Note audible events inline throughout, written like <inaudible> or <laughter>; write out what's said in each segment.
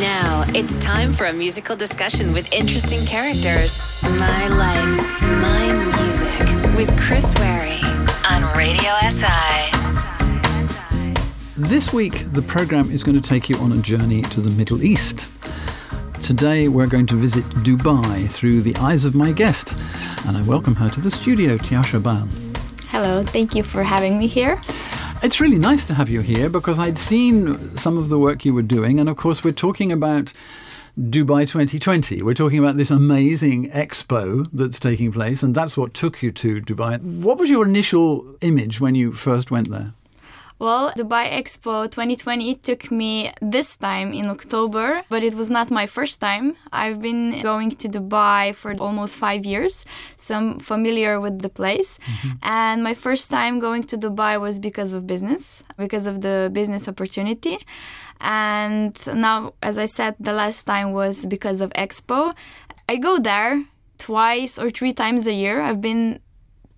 Now it's time for a musical discussion with interesting characters. My life, my music with Chris Wary on Radio SI. This week, the program is going to take you on a journey to the Middle East. Today, we're going to visit Dubai through the eyes of my guest, and I welcome her to the studio, Tiasha Ban. Hello, thank you for having me here. It's really nice to have you here because I'd seen some of the work you were doing, and of course, we're talking about Dubai 2020. We're talking about this amazing expo that's taking place, and that's what took you to Dubai. What was your initial image when you first went there? Well, Dubai Expo 2020 took me this time in October, but it was not my first time. I've been going to Dubai for almost five years, so I'm familiar with the place. Mm-hmm. And my first time going to Dubai was because of business, because of the business opportunity. And now, as I said, the last time was because of Expo. I go there twice or three times a year. I've been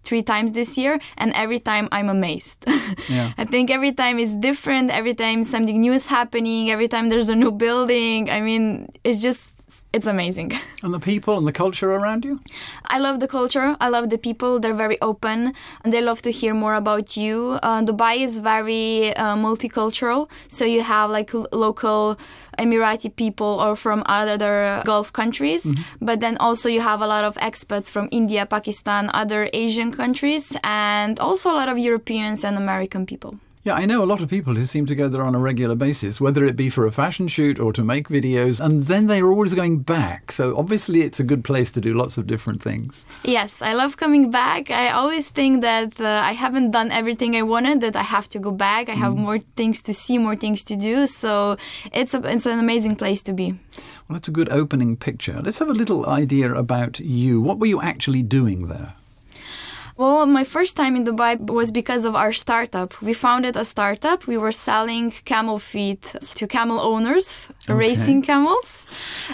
three times this year and every time i'm amazed <laughs> yeah. i think every time it's different every time something new is happening every time there's a new building i mean it's just it's amazing. <laughs> And the people and the culture around you? I love the culture. I love the people. They're very open and they love to hear more about you. Uh, Dubai is very uh, multicultural. So you have like l- local Emirati people or from other Gulf countries. Mm-hmm. But then also you have a lot of expats from India, Pakistan, other Asian countries, and also a lot of Europeans and American people. Yeah, I know a lot of people who seem to go there on a regular basis, whether it be for a fashion shoot or to make videos, and then they're always going back. So obviously, it's a good place to do lots of different things. Yes, I love coming back. I always think that uh, I haven't done everything I wanted, that I have to go back. I have mm. more things to see, more things to do. So it's, a, it's an amazing place to be. Well, it's a good opening picture. Let's have a little idea about you. What were you actually doing there? Well, my first time in Dubai was because of our startup. We founded a startup. We were selling camel feet to camel owners, okay. racing camels.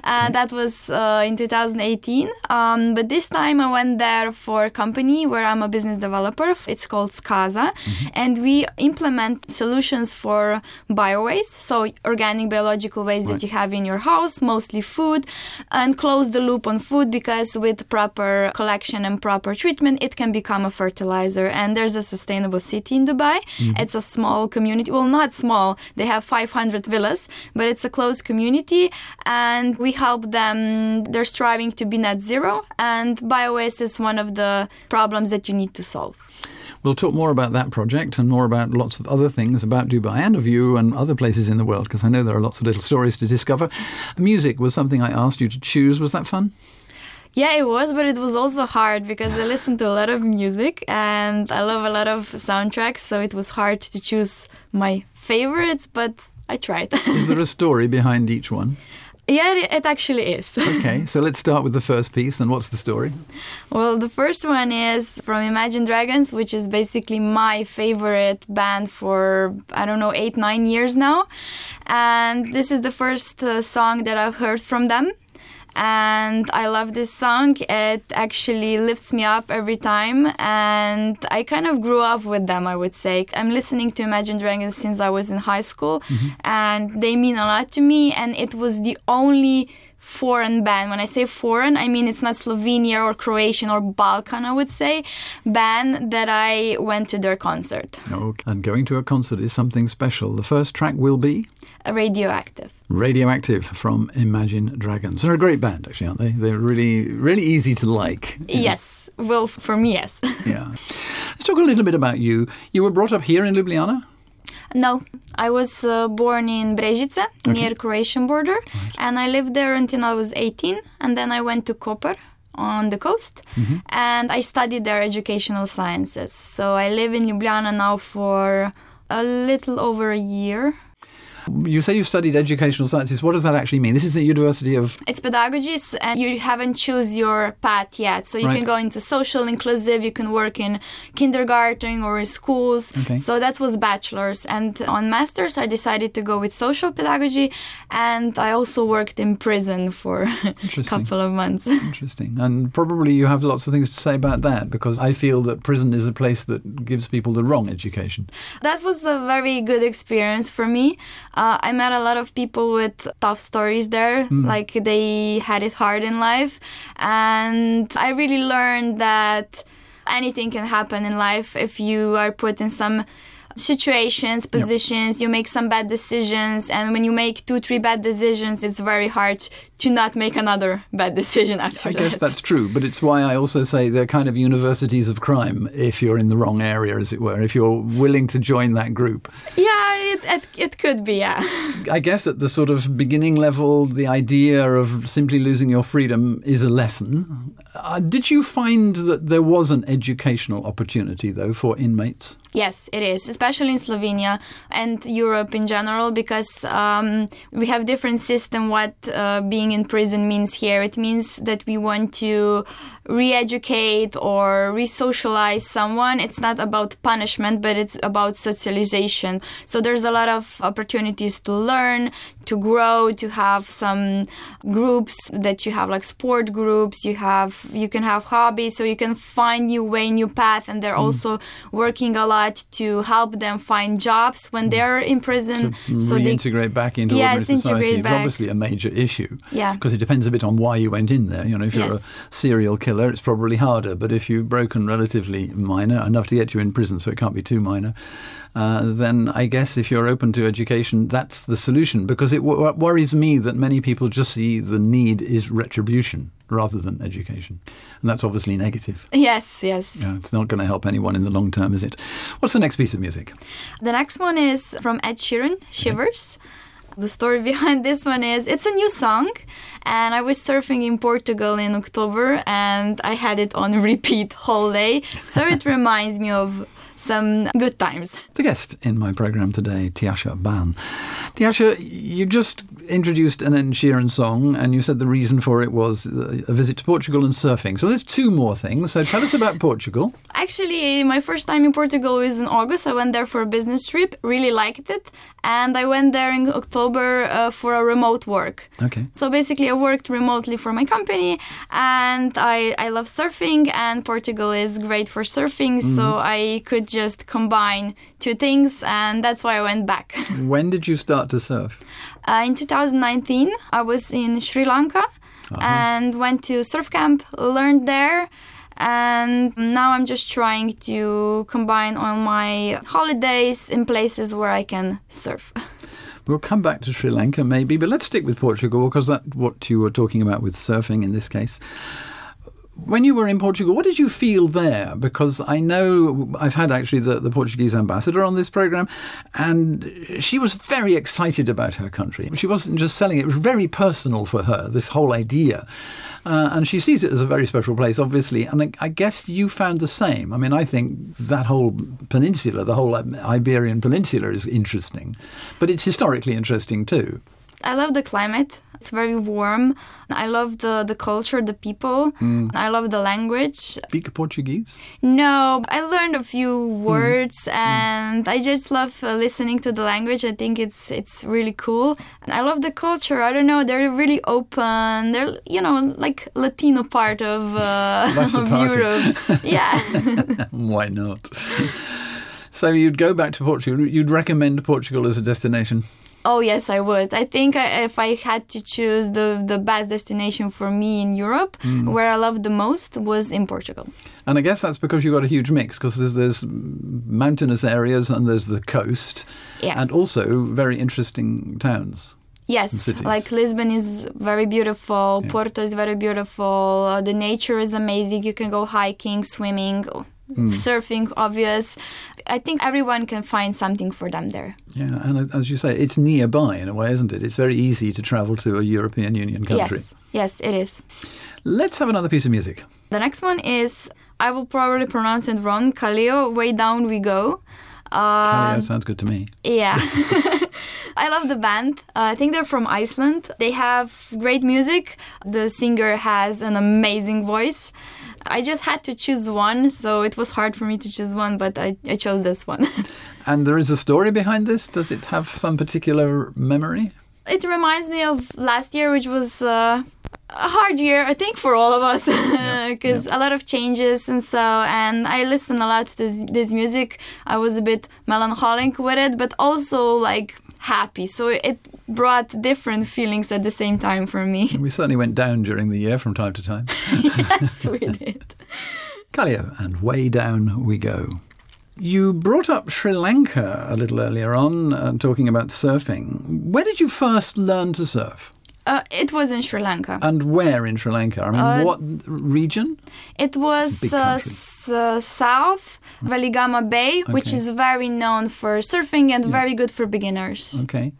Uh, that was uh, in 2018. Um, but this time I went there for a company where I'm a business developer. It's called Skaza. Mm-hmm. And we implement solutions for bio waste, so organic biological waste right. that you have in your house, mostly food, and close the loop on food because with proper collection and proper treatment, it can become become a fertilizer. And there's a sustainable city in Dubai. Mm-hmm. It's a small community. Well, not small. They have 500 villas, but it's a closed community. And we help them. They're striving to be net zero. And biowaste is one of the problems that you need to solve. We'll talk more about that project and more about lots of other things about Dubai and of you and other places in the world, because I know there are lots of little stories to discover. Music was something I asked you to choose. Was that fun? Yeah, it was, but it was also hard because I listen to a lot of music and I love a lot of soundtracks, so it was hard to choose my favorites, but I tried. <laughs> is there a story behind each one? Yeah, it actually is. <laughs> okay, so let's start with the first piece. And what's the story? Well, the first one is from Imagine Dragons, which is basically my favorite band for, I don't know, eight, nine years now. And this is the first uh, song that I've heard from them and I love this song. It actually lifts me up every time, and I kind of grew up with them. I would say I'm listening to Imagine Dragons since I was in high school, mm-hmm. and they mean a lot to me. And it was the only foreign band. When I say foreign, I mean it's not Slovenia or Croatian or Balkan, I would say, band that I went to their concert. Okay. And going to a concert is something special. The first track will be? Radioactive. Radioactive from Imagine Dragons. They're a great band, actually, aren't they? They're really, really easy to like. Yes. Well, for me, yes. <laughs> yeah. Let's talk a little bit about you. You were brought up here in Ljubljana? No, I was uh, born in Brežice, okay. near Croatian border, right. and I lived there until I was 18, and then I went to Koper on the coast, mm-hmm. and I studied there educational sciences. So I live in Ljubljana now for a little over a year. You say you studied educational sciences. What does that actually mean? This is the University of. It's pedagogy, and you haven't choose your path yet. So you right. can go into social inclusive. You can work in kindergarten or in schools. Okay. So that was bachelor's, and on masters I decided to go with social pedagogy, and I also worked in prison for <laughs> a couple of months. <laughs> Interesting, and probably you have lots of things to say about that because I feel that prison is a place that gives people the wrong education. That was a very good experience for me. Uh, I met a lot of people with tough stories there, like they had it hard in life. And I really learned that anything can happen in life if you are put in some situations, positions, you make some bad decisions, and when you make two, three bad decisions, it's very hard to not make another bad decision after I that. guess that's true, but it's why I also say they're kind of universities of crime if you're in the wrong area, as it were, if you're willing to join that group. Yeah, it, it, it could be, yeah. <laughs> I guess at the sort of beginning level, the idea of simply losing your freedom is a lesson. Uh, did you find that there was an educational opportunity, though, for inmates? Yes, it is, especially in Slovenia and Europe in general, because um, we have different system. What uh, being in prison means here, it means that we want to re-educate or re-socialize someone. It's not about punishment, but it's about socialization. So there's a lot of opportunities to learn, to grow, to have some groups that you have, like sport groups. You have, you can have hobbies, so you can find new way, new path, and they're mm. also working a lot to help them find jobs when mm. they're in prison. so they Reintegrate back into Yes, ordinary society. It's obviously a major issue. Yeah. Because it depends a bit on why you went in there. You know, if you're a serial killer, it's probably harder. But if you've broken relatively minor, enough to get you in prison, so it can't be too minor, uh, then I guess if you're open to education, that's the solution. Because it w- worries me that many people just see the need is retribution rather than education. And that's obviously negative. yes, yes. Yeah, it's not going to help anyone in the long term, is it? What's the next piece of music? The next one is from Ed Sheeran, Shivers. The story <laughs> behind this one is it's a new song, and I was surfing in Portugal in October, and I had it on <laughs> repeat whole day. So it <laughs> reminds me of some good times. The guest in my program today, Tiasha Ban. Tiasha, you just introduced an Ed Sheeran song, and you said the reason for it was uh, a visit to Portugal and surfing. So there's two more things. So tell us about Portugal. Actually, my first time in Portugal was in August. I went there for a business trip, really liked it, and I went there in October uh, for a remote work. Okay. So basically, I worked remotely for my company, and I, I love surfing, and Portugal is great for surfing, so I could just combine two things, and that's why I went back. <laughs> When did you start to surf? Uh, in 2019, I was in Sri Lanka and went to surf camp, learned there. And now I'm just trying to combine all my holidays in places where I can surf. <laughs> We'll come back to Sri Lanka maybe, but let's stick with Portugal because that's what you were talking about with surfing in this case. When you were in Portugal, what did you feel there? Because I know I've had actually the, the Portuguese ambassador on this program, and she was very excited about her country. She wasn't just selling it, it was very personal for her, this whole idea. Uh, and she sees it as a very special place, obviously. And I, I guess you found the same. I mean, I think that whole peninsula, the whole Iberian Peninsula, is interesting, but it's historically interesting too. I love the climate. It's very warm. I love the, the culture, the people. I love the language. Speak Portuguese? No, I learned a few words and I just love uh, listening to the language. I think it's it's really cool. And I love the culture. I don't know, they're really open. They're you know like Latino part of, uh, <laughs> <laughs> of. Europe. yeah. <laughs> Why not? So you'd go back to Portugal. You'd recommend Portugal as a destination. Oh yes, I would. I think I, if I had to choose the the best destination for me in Europe, where I loved the most was in Portugal. And I guess that's because you've got a huge mix because there's, there's mountainous areas and there's the coast, Yes. and also very interesting towns. Yes, like Lisbon is very beautiful. Porto is very beautiful. Uh, the nature is amazing. You can go hiking, swimming, surfing. Obvious. I think everyone can find something for them there. Yeah, and as you say, it's nearby in a way, isn't it? It's very easy to travel to a European Union country. Yes, yes, it is. Let's have another piece of music. The next one is I will probably pronounce it wrong. Kaleo, way down we go. Kaleo Um, sounds good to me. Yeah. <laughs> <laughs> I love the band. Uh, I think they're from Iceland. They have great music. The singer has an amazing voice. I just had to choose one, so it was hard for me to choose one, but I, I chose this one. <laughs> And there is a story behind this. Does it have some particular memory? it reminds me of last year, which was uh, a hard year, I think, for all of us, <laughs> because a lot of changes and so. And I listened a lot to this, this music. I was a bit melancholic with it, but also like happy. So it brought different feelings at the same time for me. We certainly went down during the year from time to time. <laughs> yes, we <laughs> did. Kaleo, and way down we go. You brought up Sri Lanka a little earlier on, uh, talking about surfing. Where did you first learn to surf? Uh, it was in Sri Lanka. And where in Sri Lanka? I mean, Uh, what region? It was uh, s- uh, south Weligama Bay, which is very known for surfing and very good for beginners. Okay.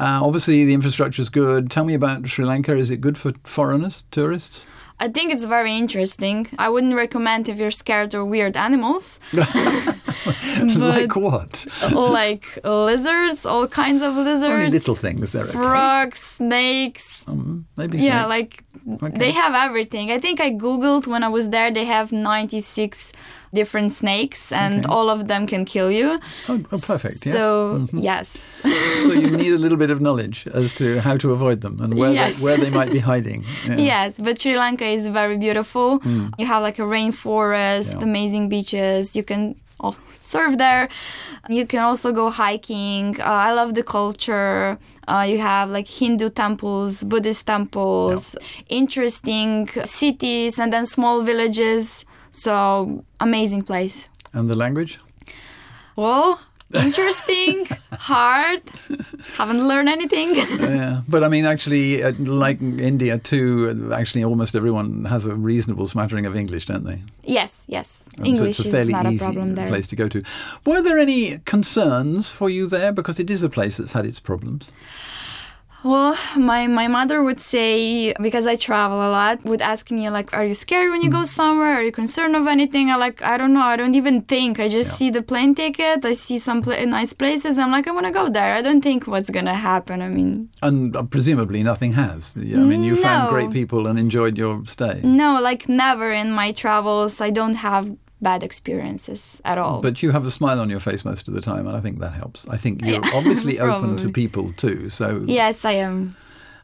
Uh, obviously, the infrastructure is good. Tell me about Sri Lanka. Is it good for foreigners, tourists? I think it's very interesting. I wouldn't recommend if you're scared of weird animals, <laughs> <laughs> <laughs> like what? like lizards, all kinds of lizards, Only little things. They're okay. frogs, snakes. Um, maybe Yeah, like Okay. they have everything. I think I googled when I was there. They have 96 different snakes, and Okay. all of them can kill you. Oh, oh, perfect. Yes. So yes. so you need a little bit of knowledge as to how to avoid them and where Yes. they, where they might be hiding. <laughs> Yeah. Yes, but Sri Lanka is very beautiful. You have like a rainforest, Yeah. amazing beaches. You can surf there. You can also go hiking. Uh, I love the culture. Uh, you have like Hindu temples, Buddhist temples, interesting cities, and then small villages. So amazing place. And the language? Well, interesting, hard. Haven't learned anything. <laughs> yeah, but I mean, actually, uh, like India too, uh, actually, almost everyone has a reasonable smattering of English, don't they? yes, yes. Um, English so a is fairly not a problem there. place to go to. Were there any concerns for you there because it is a place that's had its problems? Well, my, my mother would say because I travel a lot, would ask me like, "Are you scared when you Mm. go somewhere? Are you concerned of anything?" I like, I don't know. I don't even think. I just Yeah. see the plane ticket. I see some pla- nice places. I'm like, I want to go there. I don't think what's gonna happen. I mean, And uh, presumably nothing has. I mean, you found great people and enjoyed your stay. no, like never in my travels. I don't have bad experiences at all. But you have a smile on your face most of the time, and I think that helps. I think you're <laughs> obviously open to people too. So yes, I am.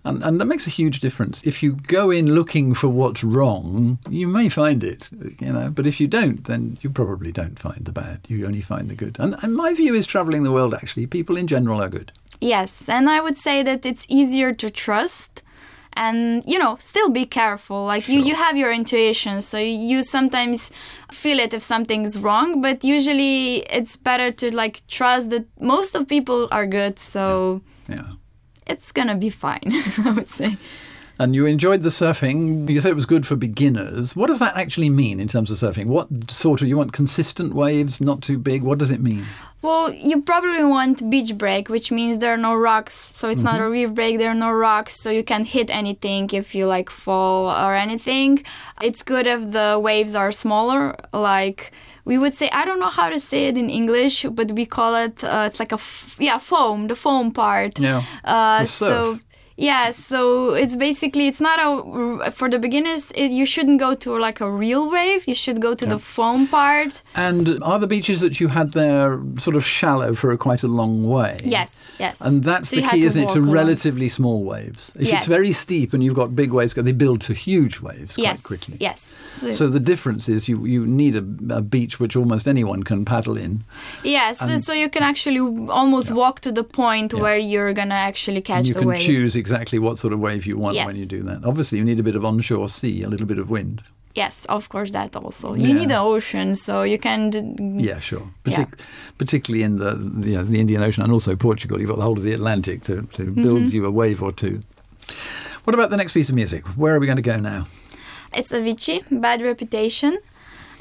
And, and that makes a huge difference. If you go in looking for what's wrong, you may find it, you know. But if you don't, then you probably don't find the bad. You only find the good. And, and my view is traveling the world, actually, people in general are good. Yes, and I would say that it's easier to trust and you know still be careful. Like you you have your intuition so you sometimes feel it if something's wrong but usually it's better to like trust that most of people are good so Yeah. it's gonna be fine <laughs> i would say And you enjoyed the surfing. You said it was good for beginners. What does that actually mean in terms of surfing? What sort of, you want consistent waves, not too big? What does it mean? Well, you probably want beach break, which means there are no rocks. So it's not a reef break, there are no rocks, so you can't hit anything if you like fall or anything. It's good if the waves are smaller, like we would say I don't know how to say it in English, but we call it uh, it's like a f- yeah foam, the foam part. Yeah. Uh, so. Yeah, so it's basically it's not a for the beginners. It, you shouldn't go to like a real wave. You should go to the foam part. And are the beaches that you had there sort of shallow for a, quite a long way? Yes, yes. And that's So the key, isn't it, to along. relatively small waves. If Yes. it's very steep and you've got big waves, they build to huge waves quite yes, quickly. yes. So, So the difference is you, you need a, a beach which almost anyone can paddle in. yes, so, so you can actually almost walk to the point where you're gonna actually catch And you the can wave. choose exactly what sort of wave you want when you do that. Obviously, you need a bit of onshore sea, a little bit of wind. Yes, of course that also. Yeah. You need the ocean, so you can. d- Yeah, sure. Partic- Particularly in the, the, you know, the Indian Ocean and also Portugal, you've got the whole of the Atlantic to, to build Mm-hmm. you a wave or two. What about the next piece of music? Where are we going to go now? It's Avicii, Bad Reputation.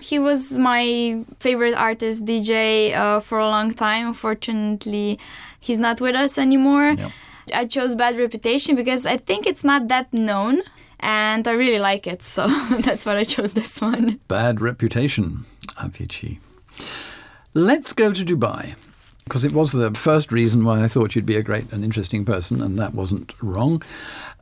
He was my favorite artist, DJ, uh, for a long time. Unfortunately, he's not with us anymore. Yeah. I chose Bad Reputation because I think it's not that known and I really like it. So <laughs> that's why I chose this one. Bad reputation, Avicii. Let's go to Dubai. Because it was the first reason why I thought you'd be a great and interesting person, and that wasn't wrong.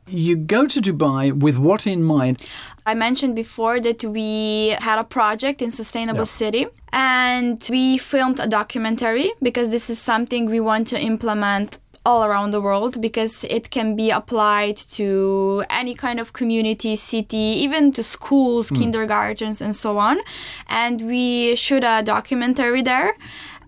You go to Dubai with what in mind? I mentioned before that we had a project in Sustainable Yeah. City and we filmed a documentary because this is something we want to implement all around the world because it can be applied to any kind of community, city, even to schools, hmm. kindergartens, and so on. And we shoot a documentary there.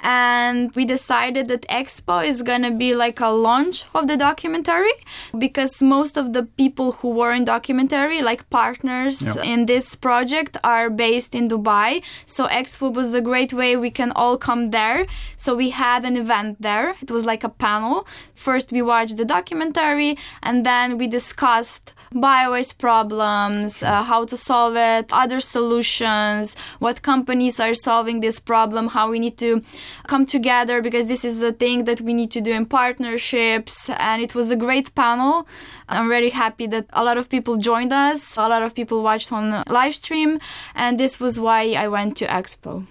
And we decided that expo is going to be like a launch of the documentary because most of the people who were in documentary like partners Yeah. in this project are based in dubai. So expo was a great way we can all come there. So we had an event there. It was like a panel. First we watched the documentary and then we discussed biowaste problems, uh, how to solve it, other solutions, what companies are solving this problem, how we need to come together because this is the thing that we need to do in partnerships. And it was a great panel. I'm very happy that a lot of people joined us, a lot of people watched on live stream, and this was why I went to Expo.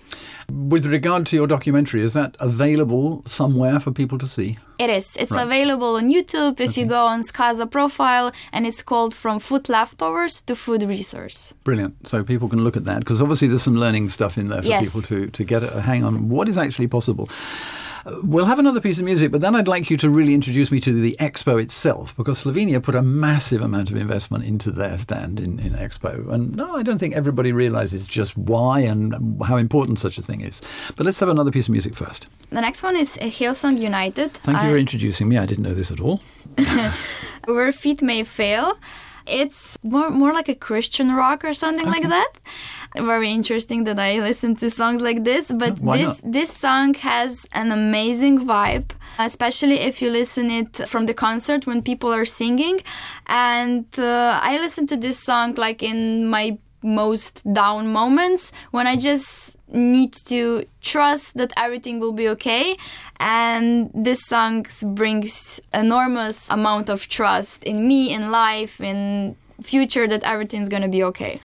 With regard to your documentary, is that available somewhere for people to see? It is. It's Right. available on YouTube if you go on Skaza profile, and it's called From Food Leftovers to Food Resource. Brilliant. So people can look at that because obviously there's some learning stuff in there for Yes. people to, to get a hang on what is actually possible. Uh, We'll have another piece of music, but then I'd like you to really introduce me to the expo itself because Slovenia put a massive amount of investment into their stand in, in Expo. And no, I don't think everybody realizes just why and how important such a thing is. But let's have another piece of music first. The next one is Hillsong United. Thank you I- for introducing me. I didn't know this at all. <laughs> Where Feet May Fail. It's more, more like a Christian rock or something like that. Very interesting that I listen to songs like this, but Why this this song has an amazing vibe, especially if you listen it from the concert when people are singing. And uh, I listen to this song like in my most down moments when I just need to trust that everything will be okay. And this song brings enormous amount of trust in me in life in future that everything's going to be okay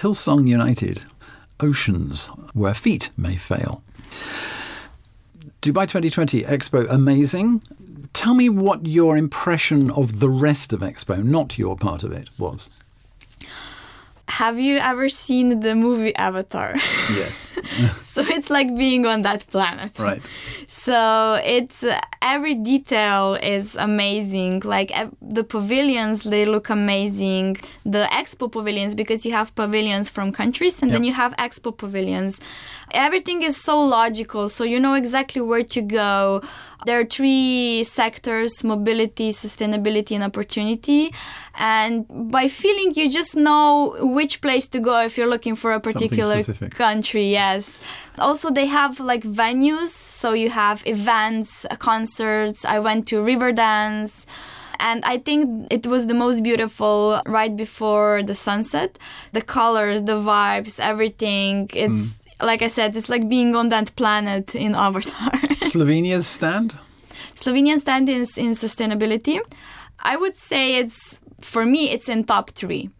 Hillsong United, Oceans, where feet may fail. Dubai 2020 Expo, amazing. Tell me what your impression of the rest of Expo, not your part of it, was. Have you ever seen the movie avatar <laughs> Yes. so it's like being on that planet right. So it's uh, every detail is amazing. Like the pavilions, they look amazing. The expo pavilions, because you have pavilions from countries and then you have expo pavilions. Everything is so logical, so you know exactly where to go. There are three sectors mobility, sustainability, and opportunity. And by feeling, you just know which place to go if you're looking for a particular country yes. Also they have like venues. So you have events uh, concerts. I went to riverdance. And i think it was the most beautiful right before the sunset. The colors the vibes everything. It's like i said it's like being on that planet in avatar <laughs> Slovenia's stand? Slovenian stand is in sustainability. I would say it's for me it's in top three.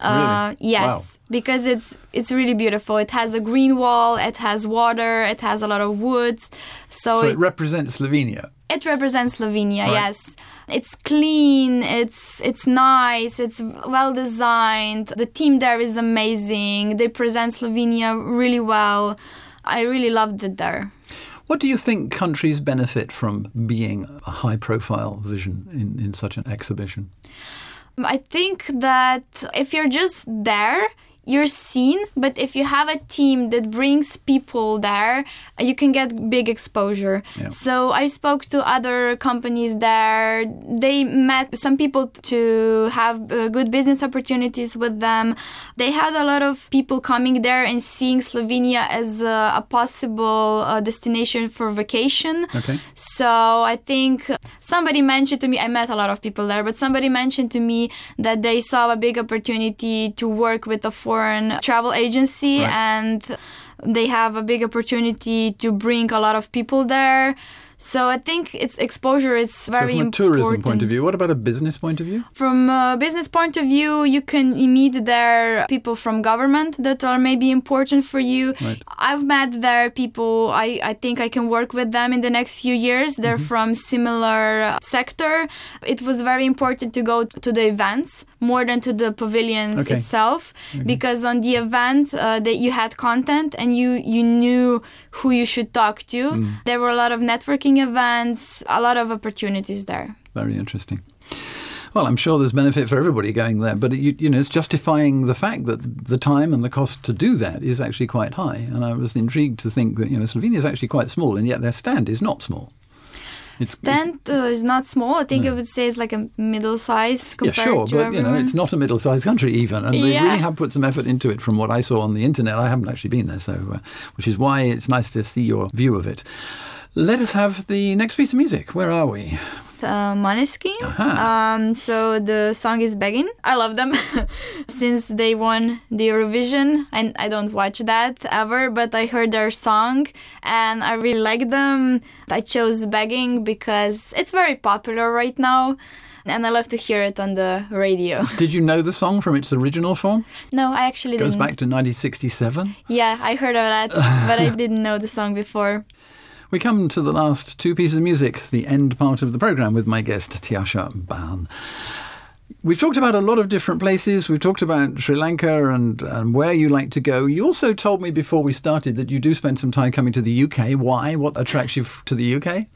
Uh, Really? yes, because it's it's really beautiful. It has a green wall. It has water. It has a lot of woods. So, So it, it represents Slovenia. It represents Slovenia. Right. Yes, it's clean. It's it's nice. It's well designed. The team there is amazing. They present Slovenia really well. I really loved it there. What do you think countries benefit from being a high profile vision in, in such an exhibition? I think that if you're just there, you're seen, but if you have a team that brings people there, you can get big exposure. Yeah. So I spoke to other companies there. They met some people to have uh, good business opportunities with them. They had a lot of people coming there and seeing Slovenia as a, a possible uh, destination for vacation. Okay. So I think somebody mentioned to me, I met a lot of people there, but somebody mentioned to me that they saw a big opportunity to work with a foreign travel agency Right. and they have a big opportunity to bring a lot of people there. So I think its exposure is So very from a important. tourism point of view, what about a business point of view? From a business point of view, you can meet there people from government that are maybe important for you. Right. I've met there people I, I think I can work with them in the next few years. They're Mm-hmm. from similar uh, sector. It was very important to go to the events more than to the pavilions Okay. itself because on the event uh, that you had content and you you knew who you should talk to. Mm. There were a lot of networking events, a lot of opportunities there. Very interesting. Well, I'm sure there's benefit for everybody going there, but you, you know, it's justifying the fact that the time and the cost to do that is actually quite high. And I was intrigued to think that you know Slovenia is actually quite small, and yet their stand is not small. It's, stand uh, is not small. I think I would say it's like a middle size compared yeah, sure, to but everyone. you know, it's not a middle-sized country even, and they Yeah. really have put some effort into it. From what I saw on the internet, I haven't actually been there, so uh, which is why it's nice to see your view of it. Let us have the next piece of music. Where are we? uh, Maneskin. Aha. Um, so the song is Begging. I love them <laughs> since they won the Eurovision. And I don't watch that ever, but I heard their song and I really like them. I chose Begging because it's very popular right now. And I love to hear it on the radio. <laughs> Did you know the song from its original form? No, I actually It goes didn't. back to 1967. Yeah, I heard of that, <laughs> but I didn't know the song before. We come to the last two pieces of music, the end part of the programme with my guest, Tiasha Ban. We've talked about a lot of different places. We've talked about Sri Lanka and, and where you like to go. You also told me before we started that you do spend some time coming to the UK. Why? What attracts you to the UK?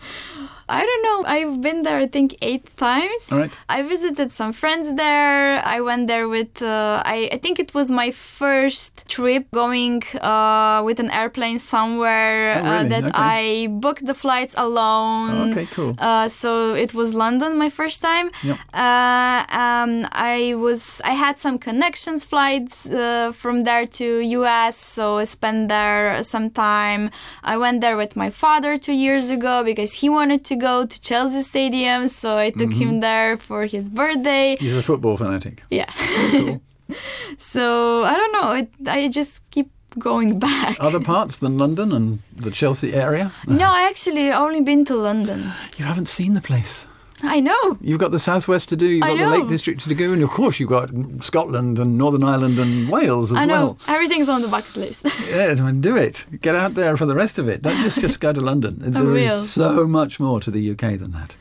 I don't know. I've been there, I think, eight times. Right. I visited some friends there. I went there with, uh, I, I think it was my first trip going uh, with an airplane somewhere Oh, really? uh, that Okay. I booked the flights alone. Okay, cool. Uh, so it was London my first time. Yep. Uh, um, I was I had some connections flights uh, from there to US, so I spent there some time. I went there with my father two years ago because he wanted to go to Chelsea Stadium, so I took Mm-hmm. him there for his birthday. He's a football fanatic. Yeah. Cool. <laughs> so I don't know. It, I just keep going back. Other parts than London and the Chelsea area? no, I actually only been to London. You haven't seen the place. I know. You've got the southwest to do, you've got the Lake. District to do, and of course you've got Scotland and Northern Ireland and Wales as well. I know. well. Everything's on the bucket list. <laughs> Yeah, do it. Get out there for the rest of it. Don't just, just go to London. <laughs> There is so much more to the UK than that.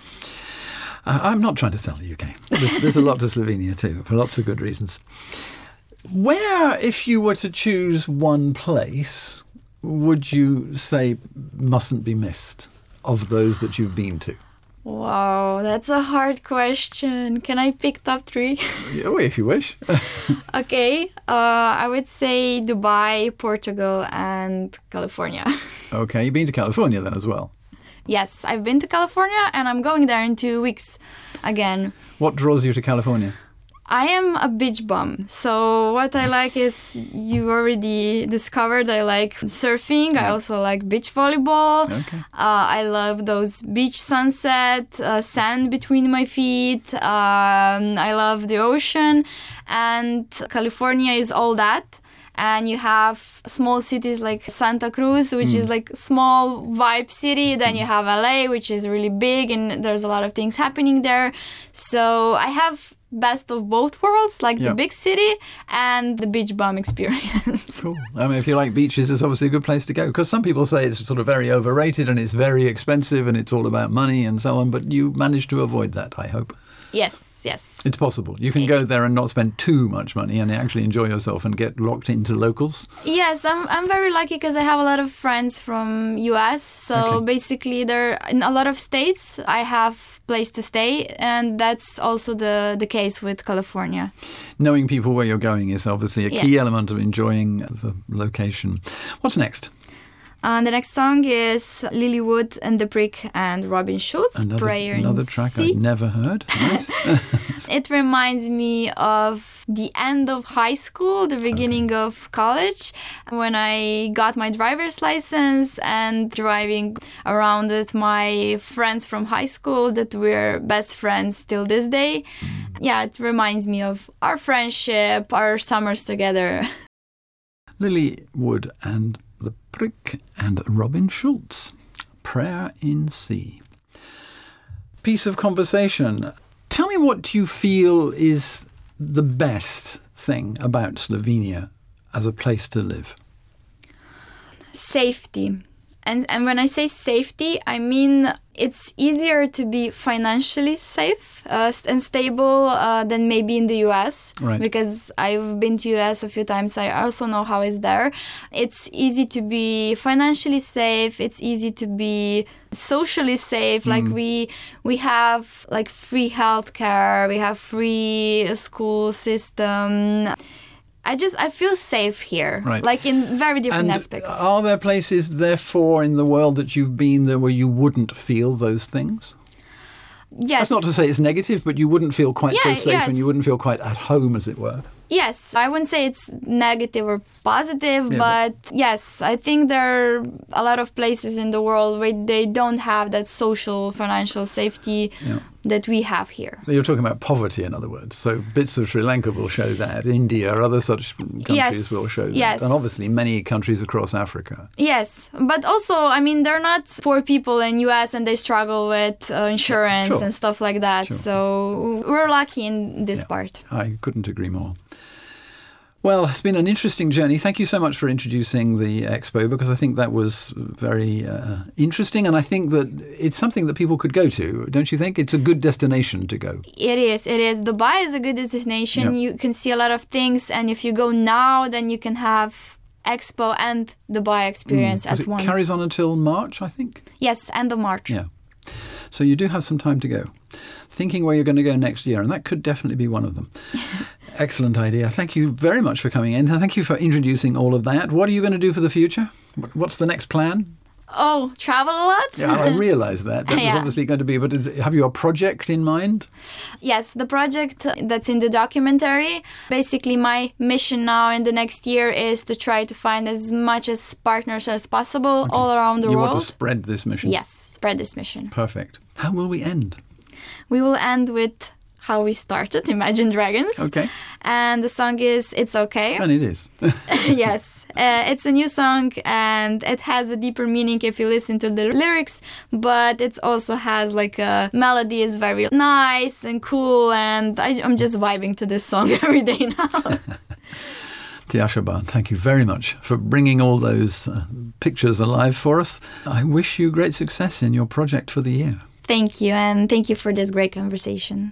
Uh, I'm not trying to sell the UK. There's, there's a lot to Slovenia too, for lots of good reasons. Where, if you were to choose one place, would you say mustn't be missed of those that you've been to? Wow, that's a hard question. Can I pick top three? Oh, if you wish. <laughs> okay, uh, I would say Dubai, Portugal, and California. <laughs> okay, you've been to California then as well. yes, I've been to California and I'm going there in two weeks again. What draws you to California? I am a beach bum. So what I like is you already discovered I like surfing. I also like beach volleyball. Okay. Uh, I love those beach sunset, uh, sand between my feet. Um, I love the ocean, and California is all that. And you have small cities like Santa Cruz, which is like small vibe city. Then you have LA, which is really big, and there's a lot of things happening there. So I have best of both worlds, like Yeah. the big city and the beach bum experience. Cool. I mean, if you like beaches, it's obviously a good place to go because some people say it's sort of very overrated and it's very expensive and it's all about money and so on. But you managed to avoid that, I hope. yes, yes. It's possible. You can go there and not spend too much money and actually enjoy yourself and get locked into locals. Yes, I'm, I'm very lucky because I have a lot of friends from US. So Okay. basically, there in a lot of states I have place to stay, and that's also the the case with California. Knowing people where you're going is obviously a key element of enjoying the location. What's next? And the next song is Lilly Wood and the Prick and Robin Schulz, Another, Prayer another in track C. I've never heard. Right? <laughs> It reminds me of the end of high school, the beginning of college, when I got my driver's license and driving around with my friends from high school that we're best friends till this day. Mm. Yeah, it reminds me of our friendship, our summers together. <laughs> Lilly Wood and the Prick and Robin Schulz. Prayer in C. Piece of conversation. Tell me what you feel is the best thing about Slovenia as a place to live. safety. And, and when I say safety, I mean it's easier to be financially safe uh, and stable uh, than maybe in the US. Right. Because I've been to US a few times. I also know how it's there. It's easy to be financially safe. It's easy to be socially safe. Like Mm. we we have like free healthcare. We have free school system. I just I feel safe here. Right. Like in very different And aspects. are there places, therefore, in the world that you've been there where you wouldn't feel those things? yes. That's not to say it's negative, but you wouldn't feel quite so safe yeah, and you wouldn't feel quite at home, as it were. Yes, I wouldn't say it's negative or positive, Yeah, but yes, I think there are a lot of places in the world where they don't have that social financial safety Yeah. That we have here. You're talking about poverty, in other words. So bits of Sri Lanka will show that. India, or other such countries Yes, will show that. yes. And obviously many countries across Africa. Yes, but also, I mean, they're not poor people in US and they struggle with uh, insurance Sure. and stuff like that. Sure. So we're lucky in this Yeah. part. I couldn't agree more. Well, it's been an interesting journey. Thank you so much for introducing the expo because I think that was very uh, interesting, and I think that it's something that people could go to. Don't you think? It's a good destination to go. It is. It is. Dubai is a good destination. Yeah. You can see a lot of things, and if you go now, then you can have Expo and Dubai experience Because at Mm, it once. carries on until March, I think. yes, end of March. Yeah. So you do have some time to go. Thinking where you're going to go next year, and that could definitely be one of them. <laughs> Excellent idea. Thank you very much for coming in. Thank you for introducing all of that. What are you going to do for the future? What's the next plan? Oh, travel a lot. Yeah, I <laughs> realise that. That was Yeah. obviously going to be, but is, have you a project in mind? Yes, the project that's in the documentary. Basically, my mission now in the next year is to try to find as much as partners as possible all around the you world. want to spread this mission? yes, spread this mission. Perfect. How will we end? We will end with how we started, Imagine Dragons. Okay. And the song is It's Okay. And it is. <laughs> yes. Uh, it's a new song and it has a deeper meaning if you listen to the lyrics, but it also has like a melody is very nice and cool, and I, I'm just vibing to this song <laughs> every day now. <laughs> Tiasha Ban, thank you very much for bringing all those uh, pictures alive for us. I wish you great success in your project for the year. thank you, and thank you for this great conversation.